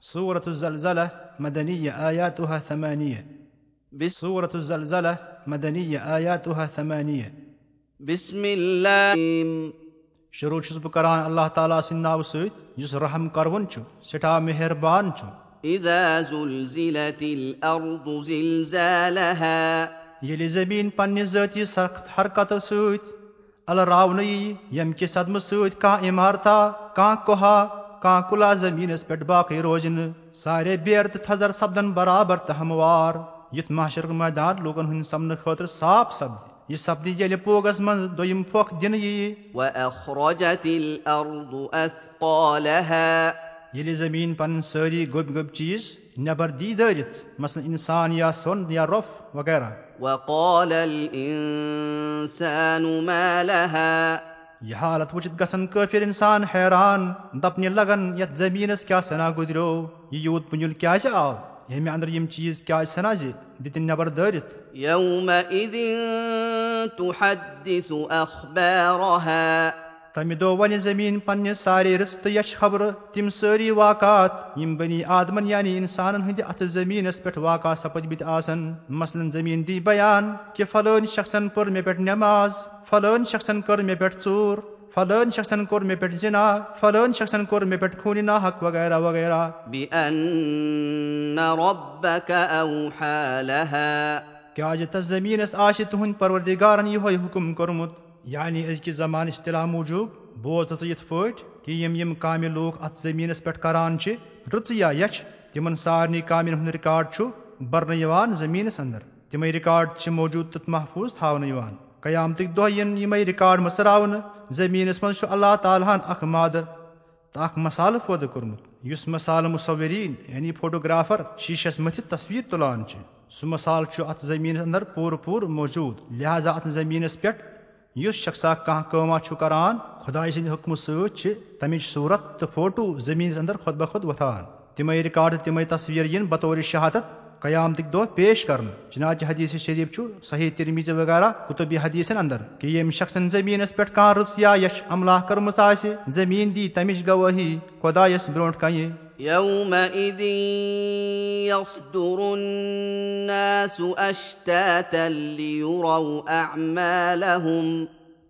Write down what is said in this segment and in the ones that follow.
سورة الزلزلة مدنية آياتها ثمانية بسم, سورة الزلزلة مدنية آياتها ثمانية بسم الله شروع چھُس بہٕ کران اللہ تعالیٰ سٕنٛدِ ناوٕ سۭتۍ یُس رحم کروُن چھُ سٮ۪ٹھاہ مہربان چھُ إذا زلزلت الأرض زلزالها ییٚلہِ زٔمیٖن پننہِ ذٲتی سخت حرکتو سۭتۍ الراونہٕ یی ییٚمہِ کہِ صدمہٕ سۭتۍ کانٛہہ عمارتا کانٛہہ کوہا کانٛہہ کُلا زٔمیٖنس پٮ۪ٹھ باقٕے روزِ نہٕ سارے بیر تہٕ تھزر سپدن برابر تہٕ ہموار یُتھ ماشرُک مٲدان لوٗکن ہٕنٛدِ سپنہٕ خٲطرٕ صاف سپدِ یہِ سپدِ ییٚلہِ پوگس منٛز دوٚیِم پھۄکھ دِنہٕ ییہِ أثقالها ییٚلہِ زٔمیٖن پنٕنۍ سٲری گوٚبۍ گوٚبۍ چیٖز نٮ۪بر دی دٲرِتھ مثلاً اِنسان یا سۄن یا روٚپھ وغیرہ یہِ حالت وٕچھِتھ گژھن کٲفِر اِنسان حیران دپنہِ لگان یتھ زٔمیٖنس کیٛاہ سنا گُزریو یہِ یوٗت پُنجُل کیازِ آو ییٚمہِ انٛدر یِم چیٖز کیازِ سنا زِ دِتِن نٮ۪بر دٲرِتھ تمہِ دۄہ ونہِ زٔمیٖن پننہِ سارے رِستہٕ یش خبرٕ تِم سٲری واقعات یِم بنی آدمن یعنی انسانن ہٕنٛدِ اتھٕ زٔمیٖنس پٮ۪ٹھ واقع سپٕدمٕتۍ آسن مثلن زٔمیٖن دی بیان کہِ فلٲنۍ شخصن پٔر مےٚ پٮ۪ٹھ نٮ۪ماز فلٲنۍ شخصن کٔر مےٚ پٮ۪ٹھ ژوٗر فلٲنۍ شخصن کوٚر مےٚ پٮ۪ٹھ زِنا فلٲنۍ شخصن کوٚر مےٚ پٮ۪ٹھ خوٗنہِ ناحق وغیرہ وغیرہ کیازِ تتھ زٔمیٖنس آسہِ تُہنٛدِ پروردِگارن یِہوے حُکُم کوٚرمُت یعنی أزکہِ زمانہٕ اِصطلاح موٗجوٗب بوز ژٕ یِتھ پٲٹھۍ کہِ یِم یِم کامہِ لوٗکھ اتھ زٔمیٖنس پٮ۪ٹھ کران چھِ رٕژٕ یا یچھ تِمن سارنٕے کامٮ۪ن ہُنٛد رِکاڈ چھُ برنہٕ یِوان زٔمیٖنس انٛدر تِمے رِکاڈ چھِ موٗجوٗد تہٕ محفوٗظ تھاونہٕ یِوان قیامتٕکۍ دۄہ یِن یِمے رِکاڈ مٔژراونہٕ زٔمیٖنس منٛز چھُ اللہ تعالیٰ ہن اکھ مادٕ تہٕ اکھ مسالہٕ پٲدٕ کوٚرمُت یُس مسالہٕ مُصوریٖن یعنی فوٹوگرافر شیٖشس مٔتھِتھ تصویٖر تُلان چھِ سُہ مسالہٕ چھُ اتھ زٔمیٖنس انٛدر پوٗرٕ پوٗرٕ موٗجوٗد لہٰذا اتھ زٔمیٖنس پٮ۪ٹھ یُس شخصا کانٛہہ کٲما چھُ کران خۄداے سٕنٛدِ حُکمہٕ سۭتۍ چھِ تمِچ صوٗرت تہٕ فوٹو زٔمیٖنس انٛدر خۄد بہ خۄد وۄتھان تِمے رِکاڈ تِمے تصویٖر یِن بطور شہادت قیامتٕکۍ دۄہ پیش کرنہٕ چِناچہِ حدیٖث شریٖف چھُ صحیح تِرمیٖز وغیرہ کُتُبی حدیٖثن انٛدر کہِ ییٚمہِ شخصن زٔمیٖنس پٮ۪ٹھ کانٛہہ رٕژ یا یش عملہ کٔرمٕژ آسہِ زٔمیٖن دی تمِچ گوٲہی خۄدایس برونٛٹھ کنہِ يومئذ يصدر الناس أشتاتا ليروا أعمالهم.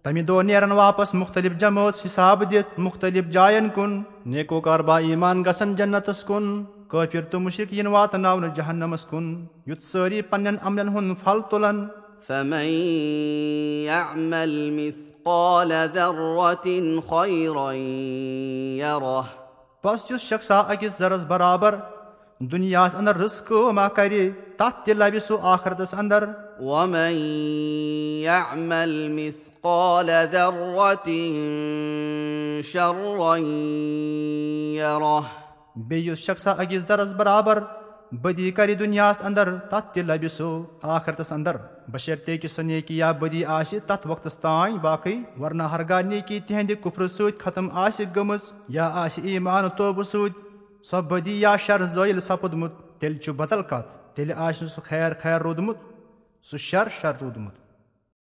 تمہِ دۄہ نیرن واپس مُختٔلِف جمٲژ حِساب دِتھ مُختٔلِف جاین کُن نیکو کاربا ایٖمان گژھن جنتس کُن کٲفِر تہٕ مُشک یِن واتناونہٕ جہنمس کُن یُتھ سٲری پننٮ۪ن عملن ہُنٛد پھل تُلن فمن يعمل مثقال ذرة خيرا يره بس یُس شخصا أکِس زرس برابر دُنیاہس انٛدر رٕژ کٲم کرِ تتھ تہِ لبہِ سُہ آخرتس انٛدر ومن يعمل مثقال ذرة شرا يره. بیٚیہِ یُس شخصا أکِس زرس برابر بدی کرِ دُنیاہس انٛدر تتھ تہِ لبہِ سُہ آخرتس انٛدر بشرتے کہِ سۄ نیکی یا بدی آسہِ تتھ وقتس تانۍ باقٕے ورنہ ہرگاہ نیکی تِہنٛدِ کُفرٕ سۭتۍ ختم آسہِ گٔمٕژ یا آسہِ ایٖمانہٕ توبہٕ سۭتۍ سۄ بدی یا شر زٲیِل سپُدمُت تیٚلہِ چھُ بدل کتھ تیٚلہِ آسہِ نہٕ سُہ خیر خیر روٗدمُت سُہ شر شر روٗدمُت